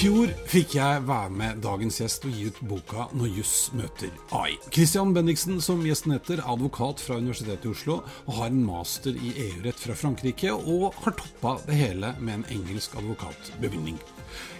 Fjor fikk jeg være med dagens gjest og gi ut boka 'Når juss møter AI'. Christian Bendiksen, som gjesten heter, er advokat fra Universitetet i Oslo og har en master i EU-rett fra Frankrike, og har toppa det hele med en engelsk advokatbevilgning.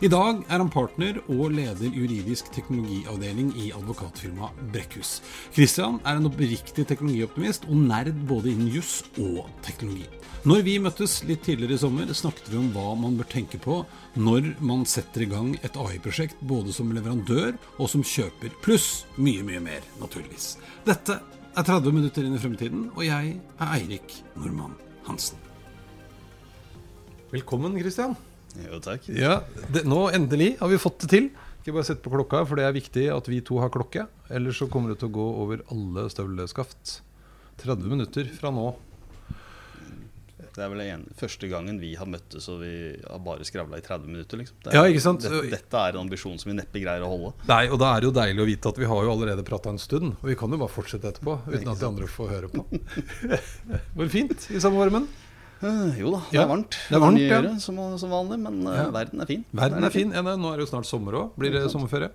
I dag er han partner og leder juridisk teknologiavdeling i advokatfirmaet Brekkhus. Christian er en oppriktig teknologioptimist og nerd både innen juss og teknologi. Når vi møttes litt tidligere i sommer, snakket vi om hva man bør tenke på når man setter i gang et AI-prosjekt, både som leverandør og som kjøper. Pluss mye, mye mer, naturligvis. Dette er 30 minutter inn i fremtiden, og jeg er Eirik Normann Hansen. Velkommen, Christian. Jo, takk. Ja, det, Nå endelig har vi fått det til. Ikke bare sett på klokka, for det er viktig at vi to har klokke. Ellers så kommer det til å gå over alle støvleskaft. 30 minutter fra nå. Det er vel en, første gangen vi har møttes og vi har bare skravla i 30 minutter. Liksom. Det Ja, ikke sant? Dette, dette er en ambisjon som vi neppe greier å holde. Nei, og da er det jo deilig å vite at vi har jo allerede prata en stund. Og vi kan jo bare fortsette etterpå uten at de andre får høre på. Hvor fint i samme varmen. Eh, jo da, det Ja, er varmt. det er varmt, ja. som, som vanlig, men eh, Ja. verden er fin. Verden er fin. Nå er det jo snart sommer òg. Blir det sommerferie?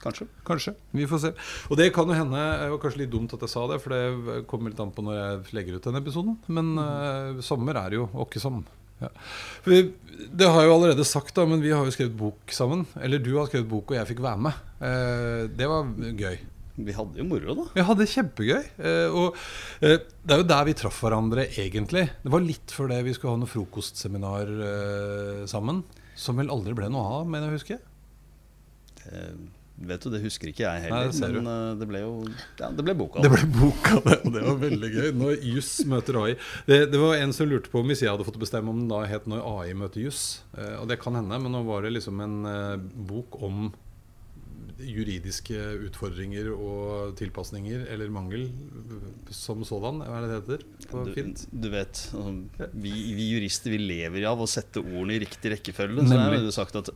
Kanskje. Kanskje. Vi får se. Og det kan jo hende Det var kanskje litt dumt at jeg sa det, for det kommer litt an på når jeg legger ut den episoden. Men eh, sommer er jo åkkesom. Ja. Vi, det har jeg jo allerede sagt, da, men vi har jo skrevet bok sammen. Eller du har skrevet bok, og jeg fikk være med. Uh, det var gøy. Vi hadde jo moro, da. Vi hadde kjempegøy. eh, Og eh, det er jo der vi traff hverandre, egentlig. Det var litt før det vi skulle ha noe frokostseminar eh, sammen. Som vel aldri ble noe av, mener jeg å huske. Vet du, Det husker ikke jeg Nei, heller, det men det ble jo ja, det ble boka. Det ble boka, det, og det var veldig gøy. Når juss møter AI. Det, det var en som lurte på om hvis jeg hadde fått bestemme om den da het 'Når AI møter juss'. Og det kan hende, men nå var det liksom en bok om juridiske utfordringer og tilpasninger, eller mangel, som sådan. Hva er det det heter på Du, fint? du vet, altså, vi, vi jurister vi lever av å sette ordene i riktig rekkefølge. Så jeg ville sagt at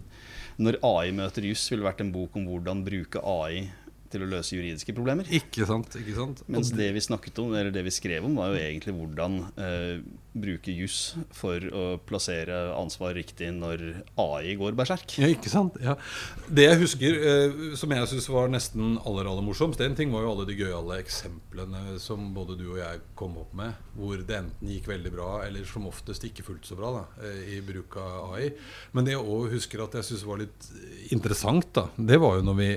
Når AI møter juss, ville vært en bok om hvordan bruke AI til å løse juridiske problemer. Ikke sant? ikke sant? Mens det vi snakket om, eller det vi skrev om, var jo egentlig hvordan eh, bruke juss for å plassere ansvar riktig når AI går berserk. Ja, ikke sant? Ja. Det jeg husker eh, som jeg syns var nesten aller aller morsomst, en ting var jo alle de gøyale eksemplene som både du og jeg kom opp med, hvor det enten gikk veldig bra, eller som oftest ikke fullt så bra da, eh, i bruk av AI. Men det jeg òg husker at jeg syns var litt interessant, da, det var jo når vi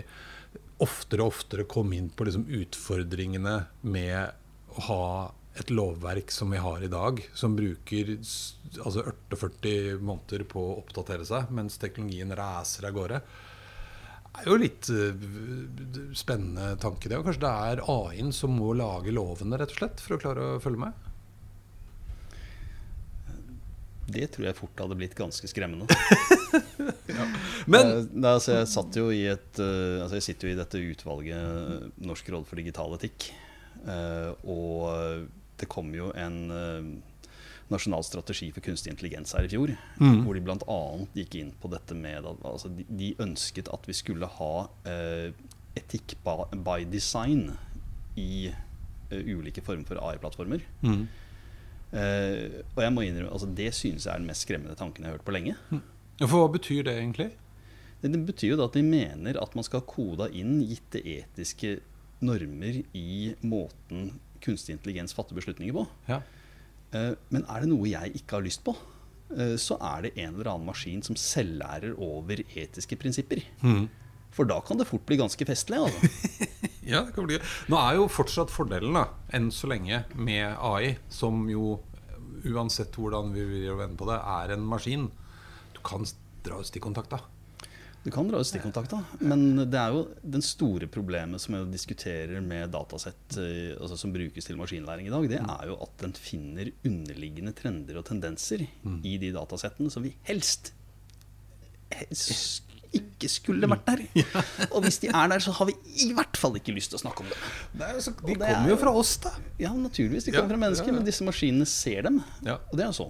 oftere og oftere kom inn på liksom utfordringene med å ha et lovverk som vi har i dag, som bruker altså 48 måneder på å oppdatere seg, mens teknologien raser av gårde. Det er jo litt eh, spennende tanke, det. Og kanskje det er AI-en som må lage lovene, rett og slett, for å klare å følge med? Det tror jeg fort hadde blitt ganske skremmende. Men Eh, nei, altså, jeg, satt jo i et, uh, altså, jeg sitter jo i dette utvalget eh, Norsk råd for digital etikk. Uh, og det kom jo en uh, nasjonal strategi for kunstig intelligens her i fjor. Mm. Hvor de bl.a. gikk inn på dette med at altså, de, de ønsket at vi skulle ha etikk by, by design i ulike former for AI-plattformer. mm. Eh, og jeg må innrømme, altså, det synes jeg er den mest skremmende tanken jeg har hørt på lenge. Ja, For hva betyr det egentlig? Det, det betyr jo da at de mener at man skal ha koda inn gitte etiske normer i måten kunstig intelligens fatter beslutninger på. Ja. Uh, men er det noe jeg ikke har lyst på, uh, så er det en eller annen maskin som selvlærer over etiske prinsipper. Mm. For da kan det fort bli ganske festlig. Altså. Ja, det kan bli. Nå er jo fortsatt fordelen, da, enn så lenge, med AI, som jo uansett hvordan vi vil vende på det, er en maskin. Du kan dra ut stikkontakt, da? Du kan dra ut stikkontakta, men det er jo den store problemet som jeg diskuterer med datasett eh, altså som brukes til maskinlæring i dag, det er jo at den finner underliggende trender og tendenser i de datasettene som vi helst, helst ikke skulle vært der. Og hvis de er der, så har vi i hvert fall ikke lyst til å snakke om dem. de det kommer er jo fra oss, da. Ja, naturligvis. De Ja, kommer fra mennesker, ja, ja. men disse maskinene ser dem. Ja. Og det er jo så.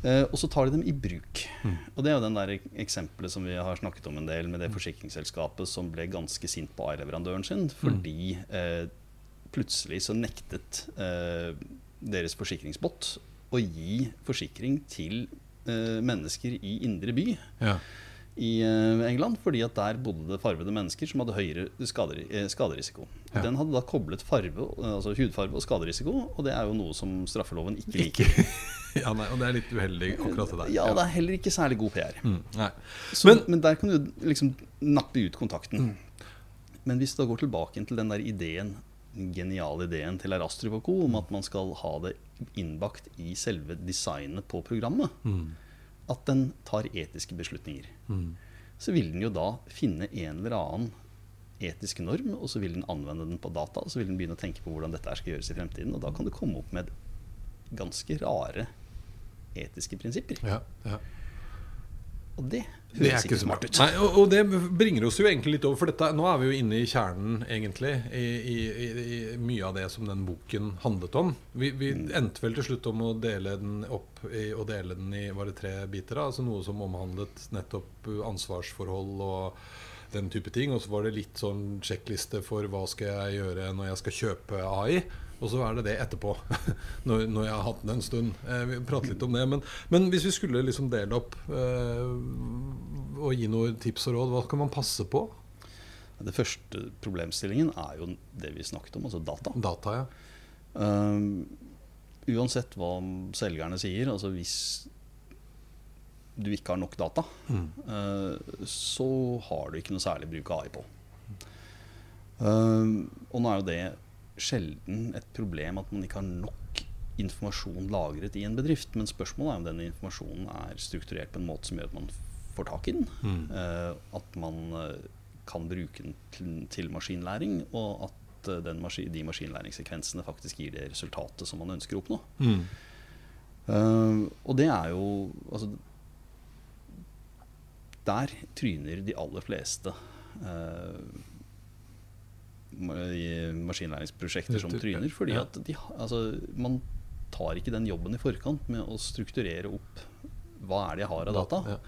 Eh, og så tar de dem i bruk. Og det er jo den der eksempelet som vi har snakket om en del, med det forsikringsselskapet som ble ganske sint på AI-leverandøren sin fordi uh, plutselig så nektet uh, deres forsikringsbot å gi forsikring til mennesker i indre by Ja. I eh, England, fordi at der bodde det farvede mennesker som hadde høyere skader, eh, skaderisiko. Ja. Den hadde da koblet farve, altså hudfarve og skaderisiko, og det er jo noe som straffeloven ikke liker. ja, nei, og det er litt uheldig, akkurat det der. Ja, det er heller ikke særlig god PR. Mm. Så, Men- men, der kan du liksom nappe ut kontakten. Men hvis du da går tilbake til den der ideen, den geniale ideen til Erastrup og co. om at man skal ha det innbakt i selve designet på programmet, at den tar etiske beslutninger, så vil den jo da finne en eller annen etisk norm, og så vil den anvende den på data, og så vil den begynne å tenke på hvordan dette skal gjøres i fremtiden. Og da kan du komme opp med ganske rare etiske prinsipper. Ja, ja. Og det høres ikke ikke smart ut. Nei, og, og det bringer oss jo egentlig litt over, for dette, nå er vi jo inne i kjernen, egentlig, i, i, i, i mye av det som den boken handlet om. Vi, vi endte vel til slutt om å dele den opp og dele den i var det tre biter. da, altså Noe som omhandlet nettopp ansvarsforhold og den type ting. Og så var det litt sånn sjekkliste for hva skal jeg gjøre når jeg skal kjøpe AI. Og så er det det etterpå, når, når jeg har hatt den en stund. Eh, vi prater litt om det. Men, men hvis vi skulle liksom dele opp eh, og gi noen tips og råd, hva kan man passe på? Det første problemstillingen er jo det vi snakket om, altså data. Data, ja. Um, uansett hva selgerne sier, altså hvis du ikke har nok data, eh, så har du ikke noe særlig bruk av AI på. Um, og nå er jo det sjelden et problem at man ikke har nok informasjon lagret i en bedrift, men spørsmålet er om denne informasjonen er strukturert på en måte som gjør at man får tak i den. Eh, at man eh, kan bruke den til, til maskinlæring, og at eh, den maskin, de maskinlæringssekvensene faktisk gir det resultatet som man ønsker å oppnå. Mm. Uh, og det er jo altså, Der tryner de aller fleste i maskinlæringsprosjekter som tryner. Fordi at de, altså, man tar ikke den jobben i forkant med å strukturere opp hva er det jeg har av data,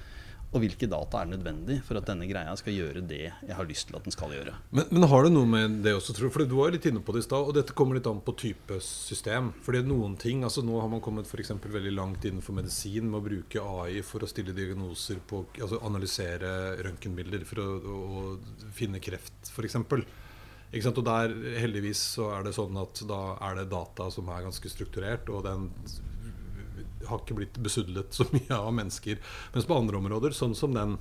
og hvilke data er nødvendig for at denne greia skal gjøre det jeg har lyst til at den skal gjøre. Men, men har det noe med det også, tror du? For du var litt inne på det i stad, og dette kommer litt an på type system. Fordi noen ting, altså Nå har man kommet for veldig langt innenfor medisin med å bruke AI for å stille diagnoser på Altså analysere røntgenbilder for å, å finne kreft, f.eks. Og der heldigvis så er det sånn at da er det data som er ganske strukturert, og den har ikke blitt besudlet så mye av mennesker. Mens på andre områder, sånn som den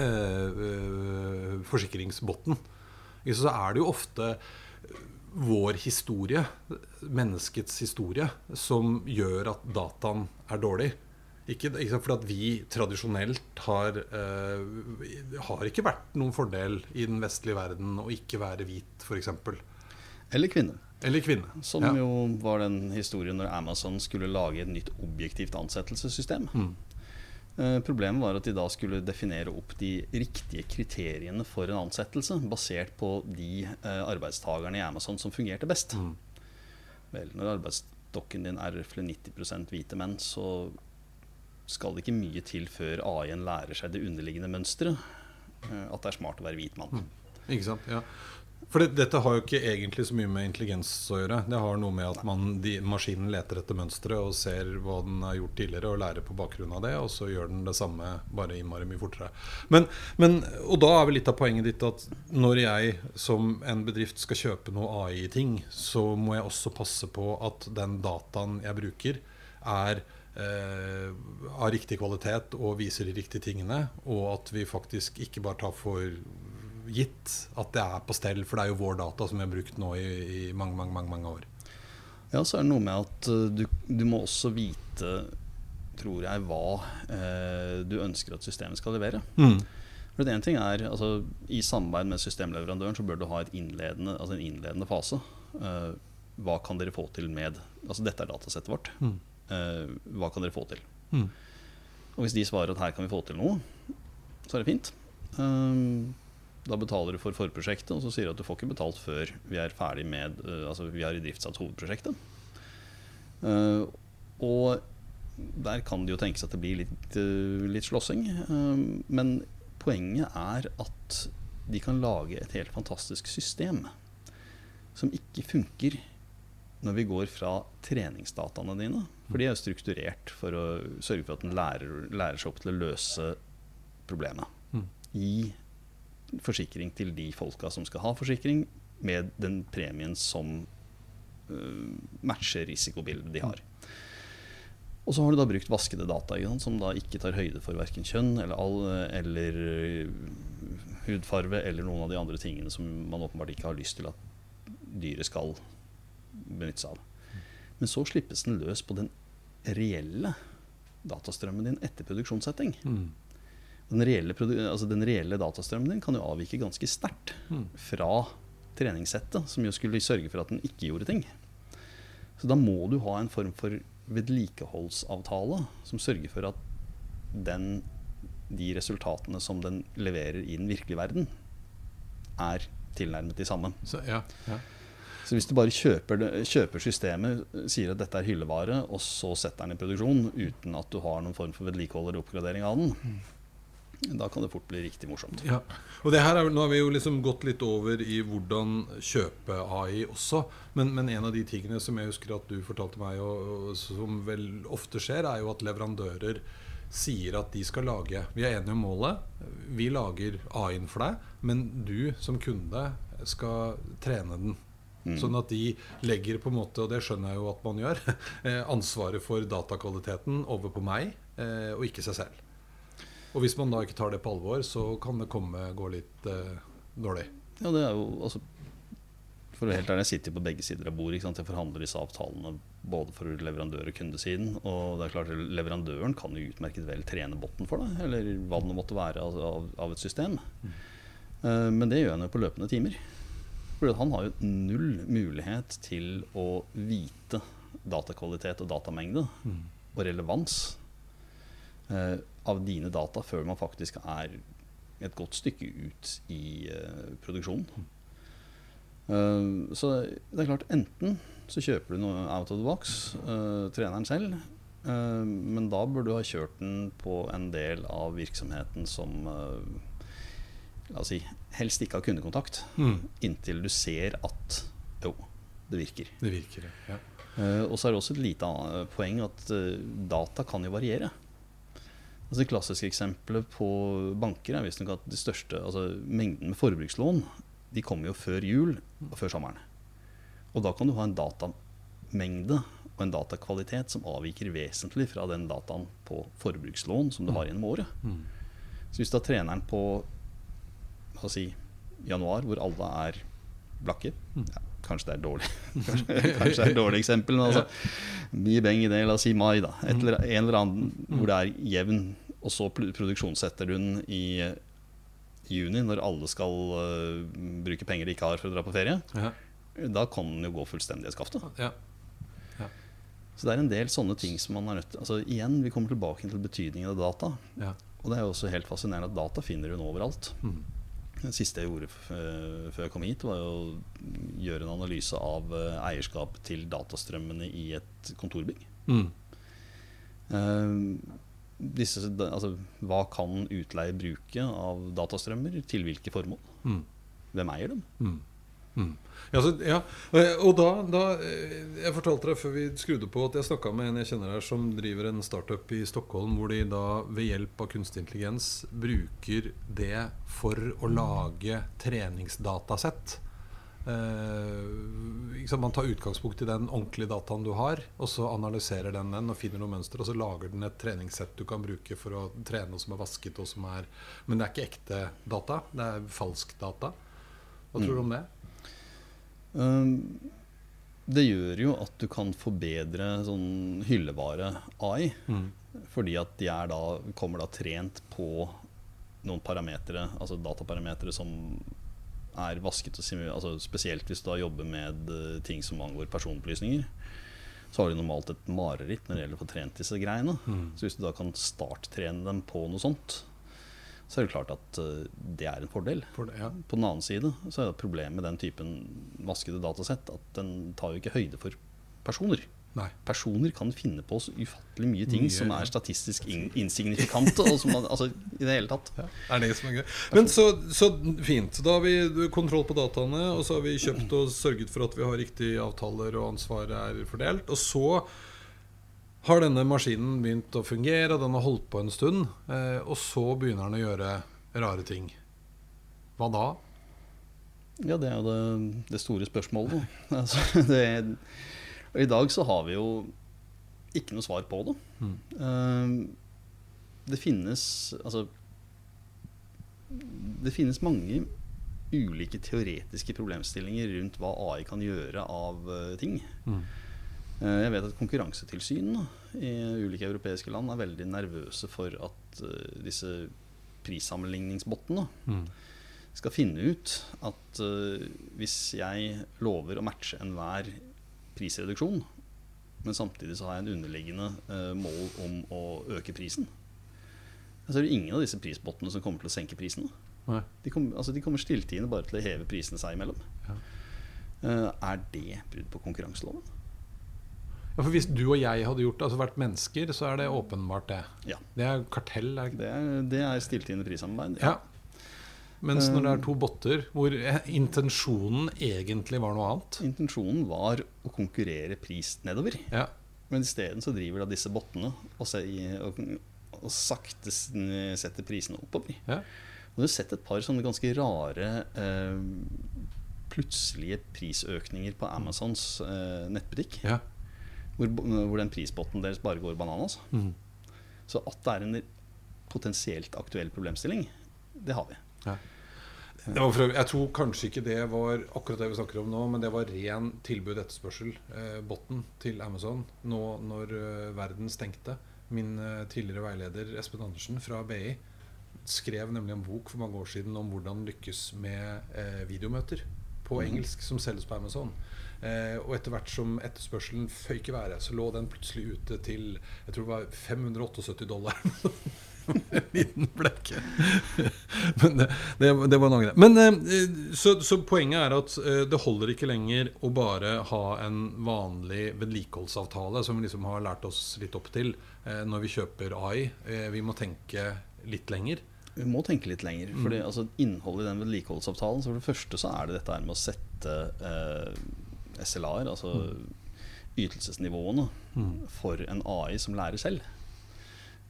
eh, eh, forsikringsbotten, så er det jo ofte vår historie, menneskets historie, som gjør at dataen er dårlig. Ikke, ikke fordi at vi tradisjonelt har, uh, har ikke vært noen fordel i den vestlige verden å ikke være hvit, f.eks. Eller kvinne. Eller kvinne. Som Ja. jo var den historien når Amazon skulle lage et nytt objektivt ansettelsessystem. Eh, problemet var at de da skulle definere opp de riktige kriteriene for en ansettelse, basert på de eh, arbeidstakerne i Amazon som fungerte best. Vel, når arbeidsstokken din er røftlig 90 hvite menn, så skal det ikke mye til før AI-en lærer seg det underliggende mønsteret. eh, at det er smart å være hvit mann. Ikke sant? Ja. For det, dette har jo ikke egentlig så mye med intelligens å gjøre. Det har noe med at man, de, maskinen leter etter mønsteret og ser hva den har gjort tidligere, og lærer på bakgrunn av det, og så gjør den det samme, bare innmari mye fortere. Men, men, og da er vel litt av poenget ditt at når jeg som en bedrift skal kjøpe noe AI-ting, så må jeg også passe på at den dataen jeg bruker, er eh, av riktig kvalitet og viser de riktige tingene, og at vi faktisk ikke bare tar for gitt at det er på stell, for det er jo vår data som vi har brukt nå i, i mange, mange, mange, mange år. Ja, så er det noe med at uh, du, du må også vite tror jeg, hva eh, du ønsker at systemet skal levere. Mm. For det ene ting er, altså, I samarbeid med systemleverandøren så bør du ha innledende, altså en innledende fase. Eh, hva kan dere få til med Altså dette er datasettet vårt. Mm. Eh, hva kan dere få til? Mm. Og hvis de svarer at her kan vi få til noe, så er det fint. Um, da betaler du for forprosjektet, og så sier du at du får ikke betalt før vi er ferdig med uh, Altså vi har idriftsatt hovedprosjektet. Uh, og der kan det jo tenkes at det blir litt, litt slåssing. Um, men poenget er at de kan lage et helt fantastisk system som ikke funker når vi går fra treningsdataene dine. For de er jo strukturert for å sørge for at en lærer, lærer seg opp til å løse problemet. Mm. Gi forsikring til de folka som skal ha forsikring, med den premien som uh, matcher risikobildet de har. Og så har du da brukt vaskede data som da ikke tar høyde for verken kjønn eller, all, eller øh, hudfarve eller noen av de andre tingene som man åpenbart ikke har lyst til at dyret skal benytte seg av. Men så slippes den løs på den reelle datastrømmen din etter produksjonssetting. Mm. Den reelle, altså den reelle datastrømmen din kan jo avvike ganske sterkt Mm. fra treningssettet, som jo skulle sørge for at den ikke gjorde ting. Så da må du ha en form for vedlikeholdsavtale som sørger for at den, de resultatene som den leverer i den virkelige verden, er tilnærmet de samme. Så, ja, ja. Så hvis du bare kjøper, kjøper systemet, sier at dette er hyllevare, og så setter den i produksjon uten at du har noen form for vedlikehold eller oppgradering av den, da kan det fort bli riktig morsomt. Ja. Og det her er, Nå har vi jo liksom gått litt over i hvordan kjøpe AI også. Men, men en av de tingene som jeg husker at du fortalte meg, og, og som vel ofte skjer, er jo at leverandører sier at de skal lage Vi er enige om målet. Vi lager AI-en for deg, men du som kunde skal trene den. Mm. Sånn at de legger på en måte, og det skjønner jeg jo at man gjør, eh, ansvaret for datakvaliteten over på meg, eh, og ikke seg selv. Og hvis man da ikke tar det på alvor, så kan det komme gå litt eh, dårlig. Ja, det er jo altså For å helt ærlig, jeg sitter på begge sider av bordet. Jeg forhandler disse avtalene både for leverandør- og kundesiden. Og det er klart leverandøren kan jo utmerket vel trene botten for deg, eller hva det måtte være av, av, et system. Eh, men det gjør han jo på løpende timer. For han har jo null mulighet til å vite datakvalitet og datamengde og relevans eh, av dine data før man faktisk er et godt stykke ut i eh, produksjonen. Uh, så det er klart, enten så kjøper du noe out of the box, uh, treneren selv, uh, men da burde du ha kjørt den på en del av virksomheten som si helst ikke ha kundekontakt, inntil du ser at jo, det virker. Det virker, ja. Uh, og så er det også et lite annet poeng at uh, data kan jo variere. Altså Det klassiske eksempelet på banker er visstnok at de største, altså mengden med forbrukslån de kommer jo før jul og før sommeren. Og da kan du ha en datamengde og en datakvalitet som avviker vesentlig fra den dataen på forbrukslån som du har gjennom året. Mm. Så hvis da treneren på hva si, januar, hvor alle er blakke ja, Kanskje det er dårlig Kanskje, det er et dårlig eksempel, men altså, mye beng i det. La oss si mai, da. Et eller, en eller annen hvor det er jevn, og så produksjonssetter du den i juni, når alle skal uh, bruke penger de ikke har for å dra på ferie. Ja. Da kan den jo gå fullstendig i skaftet. ja. Så det er en del sånne ting som man er nødt til Altså Igjen, vi kommer tilbake til betydningen av data. ja. Og det er jo også helt fascinerende at data finner hun overalt. Mm. Det siste jeg gjorde eh, før jeg kom hit, var å gjøre en analyse av eh, eierskap til datastrømmene i et kontorbygg. Mm. Uh, disse, altså, hva kan utleie bruke av datastrømmer, til hvilke formål? Mm. Hvem eier dem? Mm. Mm. Ja, så, ja. eh, Og da, da eh, Jeg fortalte deg før vi skrudde på at jeg snakka med en jeg kjenner her som driver en startup i Stockholm, hvor de da ved hjelp av kunstig intelligens bruker det for å lage treningsdatasett. Eh, liksom man tar utgangspunkt i den ordentlige dataen du har, og så analyserer den den og finner noen mønster, og så lager den et treningssett du kan bruke for å trene noe som er vasket. Og som er, men det er ikke ekte data, det er falsk data. Hva tror du om det? Eh, det gjør jo at du kan forbedre sånn hyllevare AI. Mm. Fordi at de er da, kommer da trent på noen parametere, altså dataparametere som er vasket og simulert. Altså spesielt hvis du da jobber med eh, ting som angår personopplysninger. Så har de normalt et mareritt når det gjelder å få trent disse greiene. Mm. Så hvis du da kan starttrene dem på noe sånt, så er det klart at eh, det er en fordel. For det, ja. På den annen side så er det et problem med den typen vaskede datasett at den tar jo ikke høyde for personer. Nei. Personer kan finne på så ufattelig mye ting Mye, som er statistisk in insignifikante. og som man, altså, I det hele tatt. Ja, er det som er gøy. Men så, så fint. Da har vi kontroll på dataene, og så har vi kjøpt og sørget for at vi har riktige avtaler og ansvaret er fordelt. Og så har denne maskinen begynt å fungere, den har holdt på en stund. Eh, og så begynner den å gjøre rare ting. Hva da? Ja, det er jo det, det store spørsmålet. Altså, det, og I dag så har vi jo ikke noe svar på det. Mm. Eh, det finnes altså Det finnes mange ulike teoretiske problemstillinger rundt hva AI kan gjøre av eh, ting. Mm. Eh, Jeg vet at konkurransetilsyn i ulike europeiske land er veldig nervøse for at eh, disse prissammenligningsbottene Mm. skal finne ut at eh, hvis jeg lover å matche enhver prisreduksjon, men samtidig så har jeg en underliggende mål om å øke prisen, så er det ingen av disse prisbottene som kommer til å senke prisene. De, kom, altså de kommer stilltiende bare til å heve prisene seg imellom. Ja. Er det brudd på konkurranseloven? Ja, for Hvis du og jeg hadde gjort altså vært mennesker, så er det åpenbart det. Ja. Det er kartell. Er det? Det er, det er stilltiende prissamarbeid. Ja. Mens når det er Um, to botter hvor intensjonen egentlig var noe annet Intensjonen var å konkurrere pris nedover. Ja, Men isteden så driver da disse bottene og, se, og, og sakte setter prisene oppover. ja. Og du har sett et par sånne ganske rare eh, plutselige prisøkninger på Amazons eh, nettbutikk. ja. Hvor, hvor den prispotten deres bare går bananas. Mm. Så at det er en potensielt aktuell problemstilling, det har vi. Det var for, jeg tror kanskje ikke det var akkurat det vi snakker om nå, men det var ren tilbud-etterspørsel, eh, botten til Amazon, nå når eh, verden stengte. Min eh, tidligere veileder Espen Andersen fra BI skrev nemlig en bok for mange år siden om hvordan lykkes med eh, videomøter på Mhm. engelsk som selges på Amazon. Eh, og etter hvert som etterspørselen føyk i været, så lå den plutselig ute til jeg tror det var 578 dollar. en liten blekke. Men det, det, det var noe Men eh, så, så poenget er at eh, det holder ikke lenger å bare ha en vanlig vedlikeholdsavtale som vi liksom har lært oss litt opp til eh, når vi kjøper AI. Vi må tenke litt lenger. Vi må tenke litt lenger. Fordi altså, Innholdet i den vedlikeholdsavtalen Så For det første så er det dette her med å sette eh, SLA-er, altså ytelsesnivåene, for en AI som lærer selv.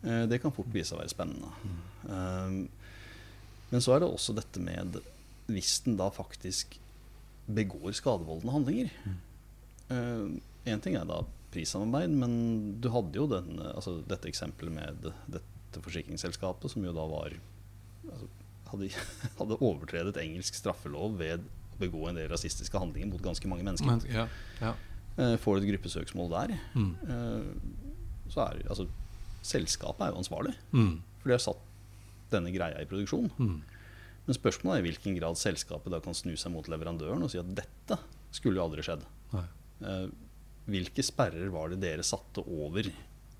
Eh, det kan fort vise seg å være spennende. Um, men så er det også dette med hvis den da faktisk begår skadevoldende handlinger. Én ting er da prissamarbeid, men du hadde jo den, altså dette eksempelet med dette forsikringsselskapet, som jo da var hadde, hadde overtredet engelsk straffelov ved å begå en del rasistiske handlinger mot ganske mange mennesker. Men, ja, ja. Eh, får du et gruppesøksmål der, Mm. eh, så er altså Selskapet er jo ansvarlig, Mm. for de har satt denne greia i produksjon. Mm. Men spørsmålet er i hvilken grad selskapet da kan snu seg mot leverandøren og si at dette skulle jo aldri skjedd. Nei. Eh, hvilke sperrer var det dere satte over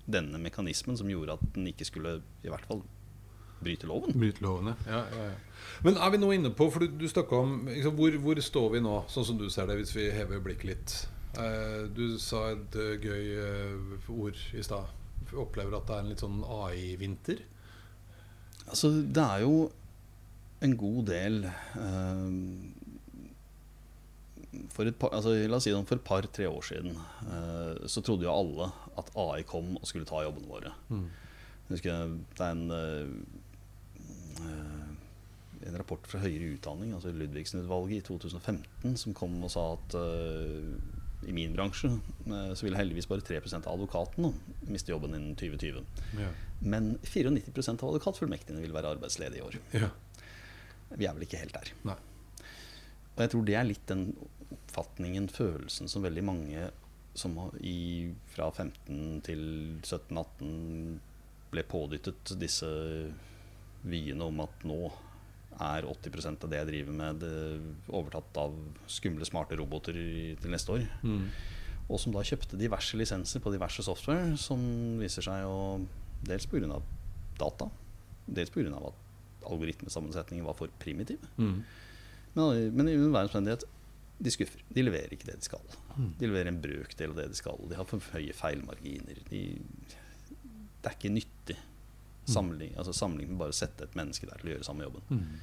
denne mekanismen som gjorde at den ikke skulle i hvert fall bryte loven? Bryte loven, Ja, ja, ja. Men er vi nå inne på For du, du snakka om liksom, hvor, hvor står vi nå, sånn som du ser det, hvis vi hever blikket litt? Eh, du sa et eh, gøy eh, ord i stad. Opplever at det er en litt sånn AI-vinter. Altså, det er jo en god del eh, for et par, altså, La oss si for et par-tre år siden eh, så trodde jo alle at AI kom og skulle ta jobbene våre. Mm. Jeg husker det er en, eh, en rapport fra høyere utdanning, altså Ludvigsen-utvalget i 2015, som kom og sa at eh, i min bransje eh, så ville heldigvis bare 3% av advokatene miste jobben innen 2020. Ja. Men 94% av advokatfullmektigene vil være arbeidsledige i år. Ja. Vi er vel ikke helt der. Nei. Og jeg tror det er litt den oppfatningen, følelsen, som veldig mange som i, fra 15 til 17-18 ble pådyttet disse vyene om at nå er 80% av det jeg driver med, overtatt av skumle, smarte roboter til neste år. Mm. Og som da kjøpte diverse lisenser på diverse software, som viser seg å Dels pga. data, dels pga. at algoritmesammensetningen var for primitiv. Mm. Men, men i enhver omstendighet, de skuffer. De leverer ikke det de skal. Mm. De leverer en brøkdel av det de skal. De har for høye feilmarginer. De, det er ikke nyttig sammenligning, altså sammenligning med bare å sette et menneske der til å gjøre samme jobben. Mm.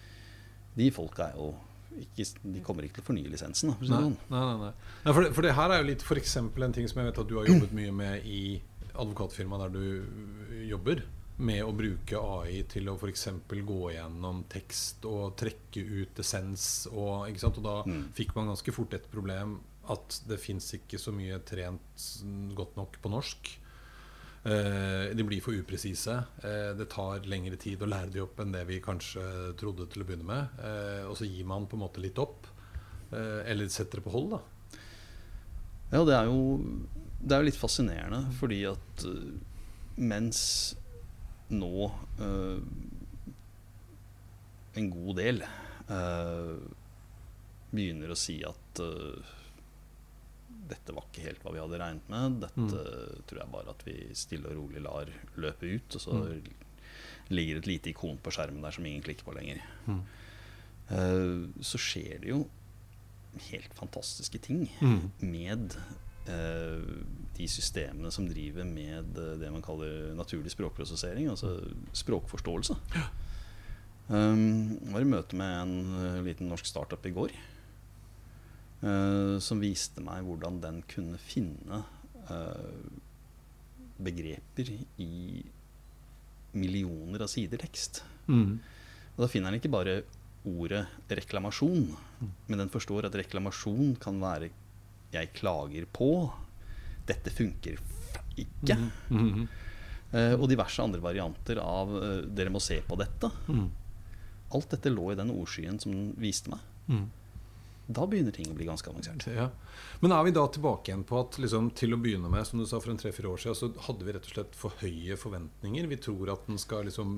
De folka er jo ikke, De kommer ikke til å fornye lisensen. Da, for Nei, sånn. nei, nei, nei. for, det, for det her er jo litt eksempel en ting som jeg vet at du har jobbet mye med i advokatfirmaet der du jobber. Med å bruke AI til å f.eks. gå gjennom tekst og trekke ut essens. Og, og da Mm. fikk man ganske fort et problem at det fins ikke så mye trent godt nok på norsk. Eh, de blir for upresise. Eh, det tar lengre tid å lære de opp enn det vi kanskje trodde til å begynne med. Eh, og så gir man på en måte litt opp. Eller setter det på hold, da. Ja, det er jo Det er litt fascinerende, fordi at mens nå en god del begynner å si at dette var ikke helt hva vi hadde regnet med. Dette tror jeg bare at vi stille og rolig lar løpe ut. Og så ligger et lite ikon på skjermen der som ingen klikker på lenger. Mm. Uh, så skjer det jo helt fantastiske ting Mm. med uh, de systemene som driver med eh, det man kaller naturlig språkprosessering, altså språkforståelse. Um, jeg var i møte med en liten norsk startup i går eh, som viste meg hvordan den kunne finne uh, begreper i millioner av sider tekst. Mm. Og da finner den ikke bare ordet reklamasjon, men den forstår at reklamasjon kan være 'jeg klager på', 'dette funker ikke', Mm. eh, og diverse andre varianter av 'dere må se på dette'. Mm. Alt dette lå i den ordskyen som den viste meg. Da begynner ting å bli ganske avansert. Ja. Men er vi da tilbake igjen på at liksom, til å begynne med, som du sa for en tre-fire år siden, så hadde vi rett og slett for høye forventninger? Vi tror at den skal liksom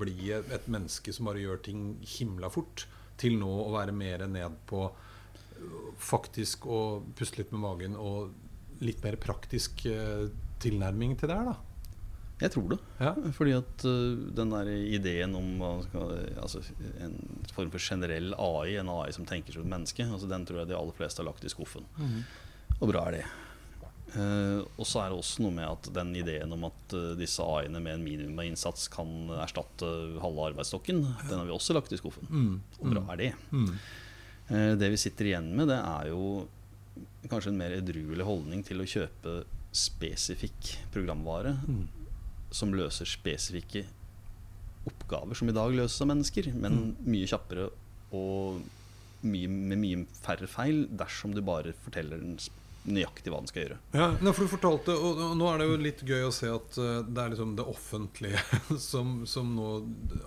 bli et menneske som bare gjør ting himla fort, til nå å være mer ned på øh, faktisk å puste litt med magen og litt mer praktisk øh, tilnærming til det her, da. Jeg tror det. Ja. Fordi at uh, den der ideen om altså, en form for generell AI, en AI som tenker som et menneske, altså, den tror jeg de aller fleste har lagt i skuffen. Og bra er det. Uh, og så er det også noe med at den ideen om at uh, disse AI-ene med en minimum av innsats kan erstatte halve arbeidsstokken, den har vi også lagt i skuffen. Mm. Og bra er det. Mm. Uh, det vi sitter igjen med, det er jo kanskje en mer edruelig holdning til å kjøpe spesifikk programvare Mm. Som løser spesifikke oppgaver som i dag løses av mennesker, men mye kjappere og mye, med mye færre feil dersom du bare forteller den nøyaktig hva den skal gjøre. Ja, for du fortalte, og, og nå er det jo litt gøy å se at eh, det er liksom det offentlige som, som nå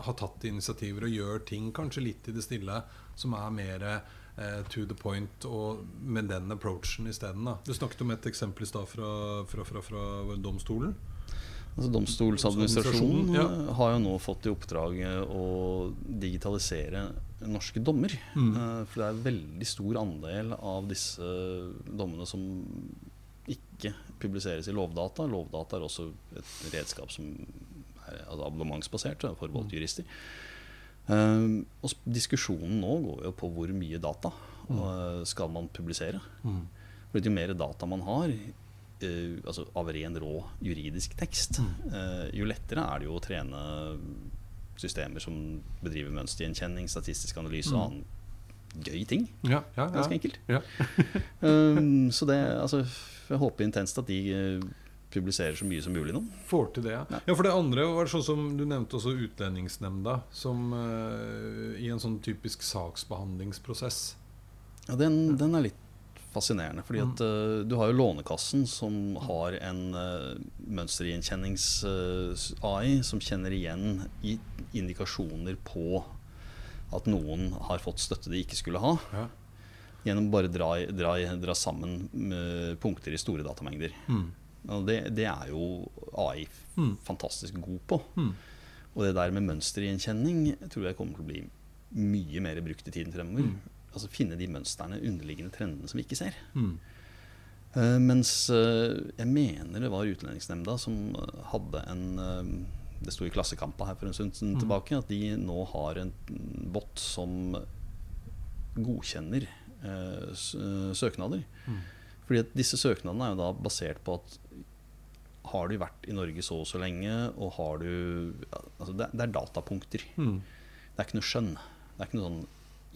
har tatt initiativer og gjør ting kanskje litt i det stille, som er mer eh, to the point og med den approachen isteden. Du snakket om et eksempel i stad fra, fra, fra, fra domstolen. Altså Domstolsadministrasjonen Ja. eh, har jo nå fått i oppdrag eh, å digitalisere norske dommer. Mm. Eh, For det er en veldig stor andel av disse dommene som ikke publiseres i Lovdata. Lovdata er også et redskap som er altså abonnementsbasert, for er forbeholdt Mm. jurister. Og diskusjonen nå går jo på hvor mye data Mm. skal man publisere. For jo mer data man har, eh, altså av ren rå juridisk tekst, Mm. eh, jo lettere er det jo å trene systemer som bedriver mønstergjenkjenning, statistisk analyse og annen gøy ting. Ja, ja, Ganske enkelt. Ja. Um, så det, altså, jeg håper intenst at de uh, publiserer så mye som mulig nå. Får til det, ja. Ja. ja. For det andre var sånn som du nevnte også Utlendingsnemnda, som i en sånn typisk saksbehandlingsprosess. Ja, den, den er litt fascinerende. Fordi Mm. at uh, du har jo Lånekassen, som har en uh, mønstergjenkjennings-AI som kjenner igjen i indikasjoner på at noen har fått støtte de ikke skulle ha. Ja. Gjennom bare dra, dra, dra sammen punkter i store datamengder. Mm. Og det, det er jo AI Mm. fantastisk god på. Mm. Og det der med mønstergjenkjenning tror jeg kommer til å bli mye mer brukt i tiden fremover. Mm. Altså finne de mønstrene, underliggende trendene som vi ikke ser. Mm. Uh, mens uh, jeg mener det var Utlendingsnemnda som eh, hadde en uh, Det sto i Klassekampa her for en stund Mm. tilbake at de nå har en bot som godkjenner søknader. Mm. Fordi at disse søknadene er jo da basert på at har du vært i Norge så og så lenge, og har du altså det, det er datapunkter. Mm. Det er ikke noe skjønn. Det er ikke noe sånn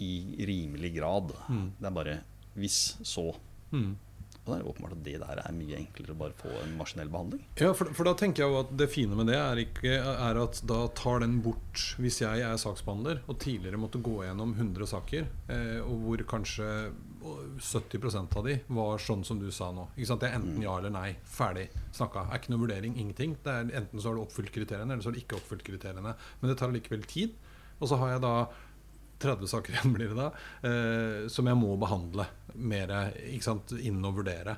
i rimelig grad. Mm. Det er bare hvis, så. Mm. Og det er åpenbart at det der er mye enklere å bare få en maskinell behandling. Ja, for, for da tenker jeg jo at det fine med det er, ikke, er at da tar den bort Hvis jeg er saksbehandler og tidligere måtte gå gjennom 100 saker, eh, og hvor kanskje 70% av de var sånn som du sa nå. Ikke sant? Det er enten ja eller nei. Ferdig. Snakka. Er ikke noe vurdering. Ingenting. Det er Enten så har du oppfylt kriteriene, eller så har du ikke oppfylt kriteriene. Men det tar likevel tid. Og så har jeg da 30 saker igjen blir det da, eh, som jeg må behandle mer innen å vurdere.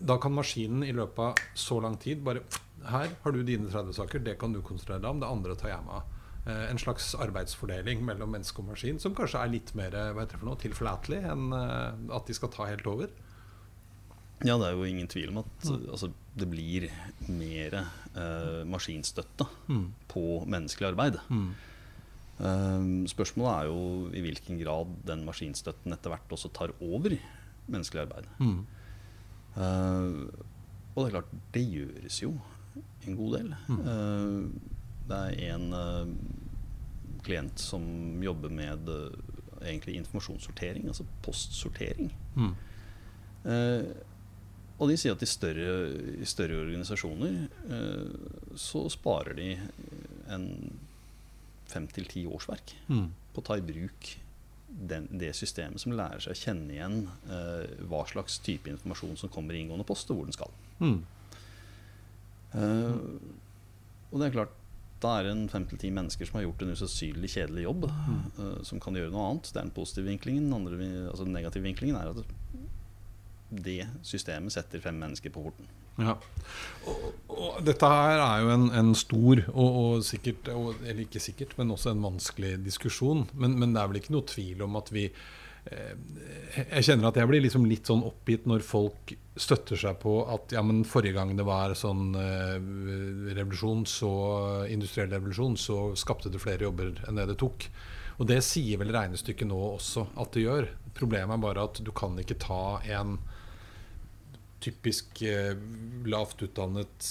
Da kan maskinen i løpet av så lang tid bare Her har du dine 30 saker, det kan du konsentrere deg om. Det andre tar jeg meg av. Eh, en slags arbeidsfordeling mellom menneske og maskin som kanskje er litt mer noe, tilflatelig enn eh, at de skal ta helt over. Ja, det er jo ingen tvil om at altså, det blir mer eh, maskinstøtte Mm. på menneskelig arbeid. Mm. Eh, spørsmålet er jo i hvilken grad den maskinstøtten etter hvert også tar over menneskelig arbeid. Mm. Uh, og det er klart, det gjøres jo en god del. Mm. Uh, det er en uh, klient som jobber med eh, egentlig informasjonssortering, altså postsortering. Mm. Og de sier at i større, i større organisasjoner eh, så sparer de en fem til ti årsverk Mm. på å ta i bruk den, det systemet som lærer seg å kjenne igjen uh, hva slags type informasjon som kommer i inngående post, og hvor den skal. Mm. Uh, og det er klart, da er det en fem til ti mennesker som har gjort en usannsynlig kjedelig jobb, eh, som kan gjøre noe annet. Det er den positive vinklingen. Den, andre, altså den negative vinklingen er at det systemet setter fem mennesker på porten. Ja. Og, og dette her er jo en, en stor og, og sikkert Eller ikke sikkert, men også en vanskelig diskusjon. Men, men det er vel ikke noe tvil om at vi eh, Jeg kjenner at jeg blir liksom litt sånn oppgitt når folk støtter seg på at ja, men forrige gang det var sånn eh, revolusjon, så industriell revolusjon, så skapte det flere jobber enn det det tok. Og det sier vel regnestykket nå også at det gjør. Problemet er bare at du kan ikke ta en typisk eh, lavt utdannet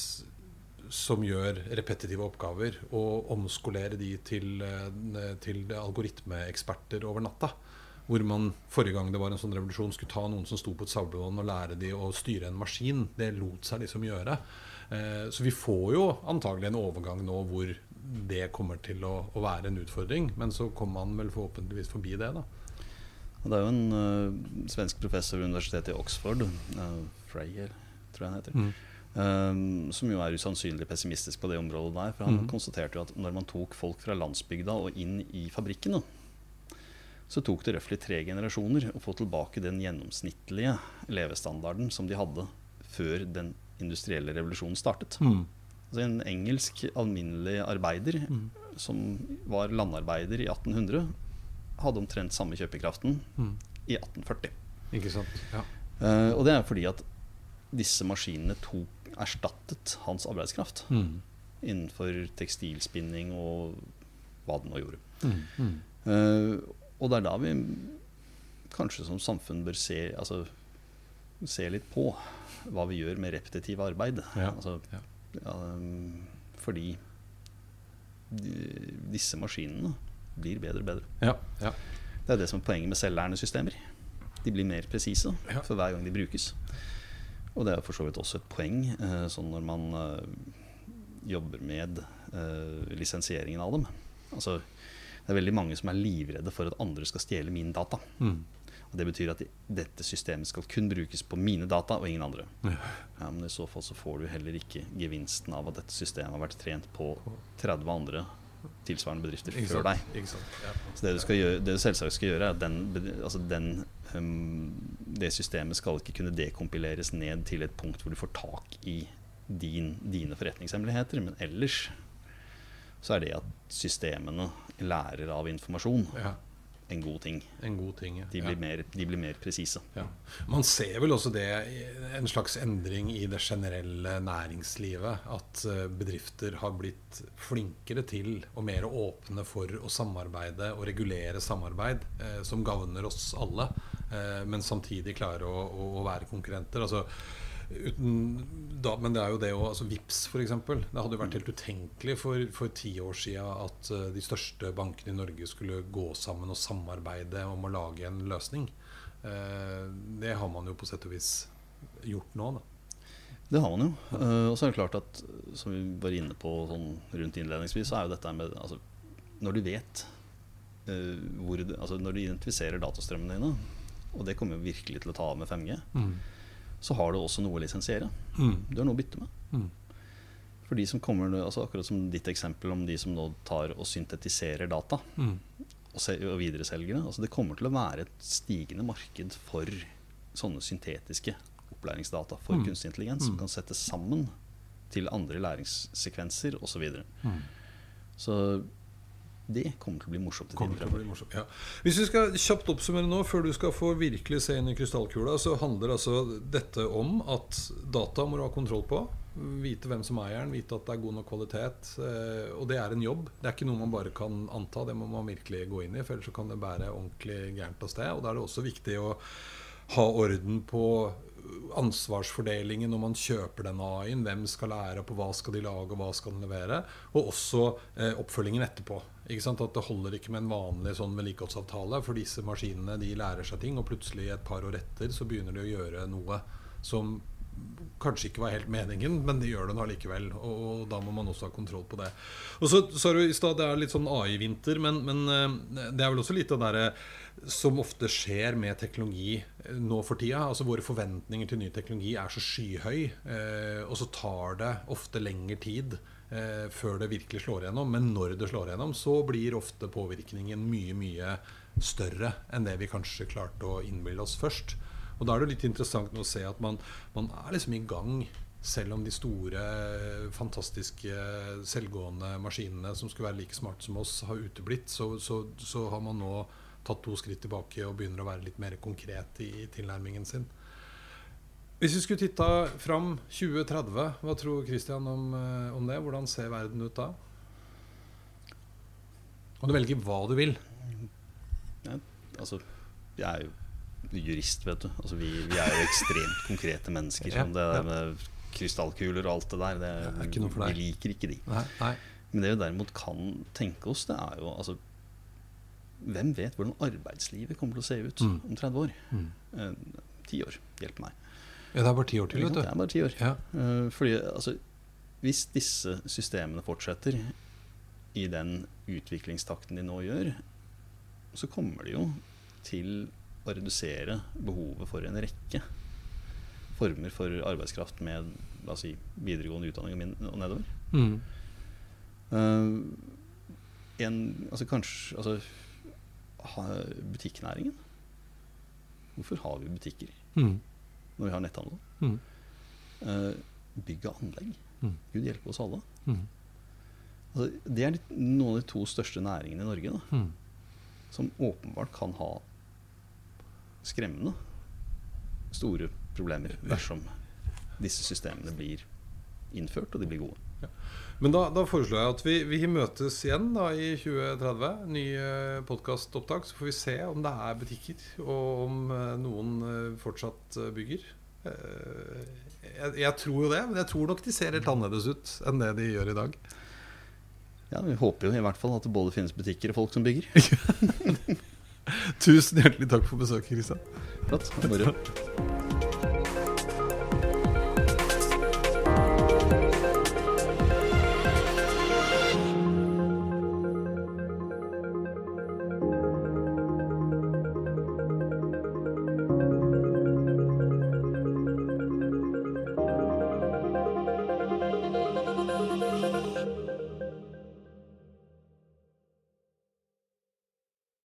som gjør repetitive oppgaver, og omskolere de til, eh, til algoritmeeksperter over natta. Hvor man forrige gang det var en sånn revolusjon, skulle ta noen som sto på et sablebånd og lære de å styre en maskin. Det lot seg liksom gjøre. Eh, så vi får jo antagelig en overgang nå hvor det kommer til å, være en utfordring. Men så kommer man vel forhåpentligvis forbi det, da. Og det er jo en uh, svensk professor ved universitetet i Oxford, uh, Freyer, tror jeg han heter, øh, som jo er usannsynlig pessimistisk på det området der. For han mm. konstaterte jo at når man tok folk fra landsbygda og inn i fabrikkene, så tok det røftlig tre generasjoner å få tilbake den gjennomsnittlige levestandarden som de hadde før den industrielle revolusjonen startet. Mm. Altså en engelsk alminnelig arbeider Mm. som var landarbeider i 1800, hadde omtrent samme kjøpekraften Mm. i 1840. Ikke sant? Ja. Uh, og det er fordi at disse maskinene tok, erstattet hans arbeidskraft Mm. innenfor tekstilspinning og hva det nå gjorde. Mm. Eh, og det er da vi kanskje som samfunn bør se, altså, se litt på hva vi gjør med repetitiv arbeid. Ja, Altså, ja. ja, um, fordi de, disse maskinene blir bedre og bedre. Ja, ja. Det er det som er poenget med selvlærende systemer. De blir mer presise for hver gang de brukes. Og det er for så vidt også et poeng eh, sånn når man eh, jobber med eh, lisensieringen av dem. Altså, det er veldig mange som er livredde for at andre skal stjele min data. Mm. Og Det betyr at de, dette systemet skal kun brukes på mine data og ingen andre. Ja. Ja, men i så fall så får du heller ikke gevinsten av at dette systemet har vært trent på 30 andre tilsvarende bedrifter Ikke før sant? deg. Ja. Så det du, skal gjøre, det du selvsagt skal gjøre, er at den, altså den, um, det systemet skal ikke kunne dekompileres ned til et punkt hvor du får tak i din, dine forretningshemmeligheter. Men ellers så er det at systemene lærer av informasjon, Ja, en god ting. en god ting. ja. De blir mer, de blir mer presise. Ja. Man ser vel også det en slags endring i det generelle næringslivet. At eh, bedrifter har blitt flinkere til og mer åpne for å samarbeide og regulere samarbeid eh, som gagner oss alle, eh, men samtidig klarer å, å, å være konkurrenter. Altså, uten, da, men det er jo det òg. altså Vips f.eks. Det hadde jo vært helt utenkelig for, for ti år siden at uh, de største bankene i Norge skulle gå sammen og samarbeide om å lage en løsning. Uh, det har man jo på sett og vis gjort nå. Da. Det har man jo. Uh, og så er det klart at som vi var inne på sånn rundt innledningsvis, så er jo dette med altså, Når du vet uh, hvor altså Når du identifiserer datastrømmene dine, og det kommer jo virkelig til å ta av med 5G, så har du også noe å lisensiere. Mm. Du har noe å bytte med. Mm. For de som kommer, altså Akkurat som ditt eksempel om de som nå tar og syntetiserer data Mm. og, og videreselger det. Altså det kommer til å være et stigende marked for sånne syntetiske opplæringsdata for Mm. kunstig intelligens som Mm. kan settes sammen til andre læringssekvenser osv. Så, videre. Mm. så det kommer til å bli morsomt. morsomt, ja. Hvis vi skal kjapt oppsummere nå, før du skal få virkelig se inn i krystallkula, så handler altså dette om at data må du ha kontroll på. Vite hvem som eier den, vite at det er god nok kvalitet. Eh, og det er en jobb. Det er ikke noe man bare kan anta, det må man virkelig gå inn i. For ellers så kan det bære ordentlig gærent av sted. Og da er det også viktig å ha orden på ansvarsfordelingen når man kjøper den AI-en. Hvem skal lære på hva skal de lage, og hva skal den levere? Og også eh, oppfølgingen etterpå. At Det holder ikke med en vanlig sånn vedlikeholdsavtale, for disse maskinene de lærer seg ting, og plutselig et par år etter så begynner de å gjøre noe som kanskje ikke var helt meningen, men de gjør det nå likevel. Og, og da må man også ha kontroll på det. Og så sa du i stad det er litt sånn AI-vinter, men, men eh, det er vel også litt av det derre som ofte skjer med teknologi eh, nå for tida. Altså Våre forventninger til ny teknologi er så skyhøy, eh, og så tar det ofte lengre tid eh, før det virkelig slår igjennom. Men når det slår igjennom, så blir ofte påvirkningen mye, mye større enn det vi kanskje klarte å innbille oss først. Og da er det litt interessant å se at man, man er liksom i gang. Selv om de store, fantastiske selvgående maskinene som skulle være like smarte som oss, har uteblitt, så, så, så har man nå tatt to skritt tilbake og begynner å være litt mer konkret i tilnærmingen sin. Hvis vi skulle titta fram 2030, hva tror Christian om, eh, om det? Hvordan ser verden ut da? Og du velger hva du vil. Altså, jeg er jo jurist, vet du. Altså, vi, vi er jo ekstremt konkrete mennesker. Ja, Sånn, det der med krystallkuler og alt det der, det, Det er vi liker ikke de. Nei, nei. Men det vi derimot kan tenke oss, det er jo altså Hvem vet hvordan arbeidslivet kommer til å se ut Mm. om 30 år? Mm. Eh, Ti år. Hjelp meg. Ja, det er bare ti år til, vet du. Det er bare ti år. Ja. Uh, fordi altså Hvis disse systemene fortsetter i den utviklingstakten de nå gjør, så kommer de jo til å redusere behovet for en rekke former for arbeidskraft med la oss si, videregående utdanning og nedover. Mm. Uh, en, altså kanskje altså, Butikknæringen. Hvorfor har vi butikker Mm. når vi har netthandel? Mm. Uh, bygg og anlegg. Mm. Gud hjelpe oss alle. Mm. Altså, det er noen av de to største næringene i Norge da, Mm. som åpenbart kan ha skremmende store problemer dersom disse systemene blir innført og de blir gode. Men da, da foreslår jeg at vi, vi møtes igjen da i 2030. Ny eh, podkastopptak. Så får vi se om det er butikker, og om eh, noen eh, fortsatt bygger. Jeg, jeg tror jo det, men jeg tror nok de ser helt annerledes ut enn det de gjør i dag. Ja, Vi håper jo i hvert fall at det både finnes butikker og folk som bygger. Tusen hjertelig takk for besøket, Kristian. Flott.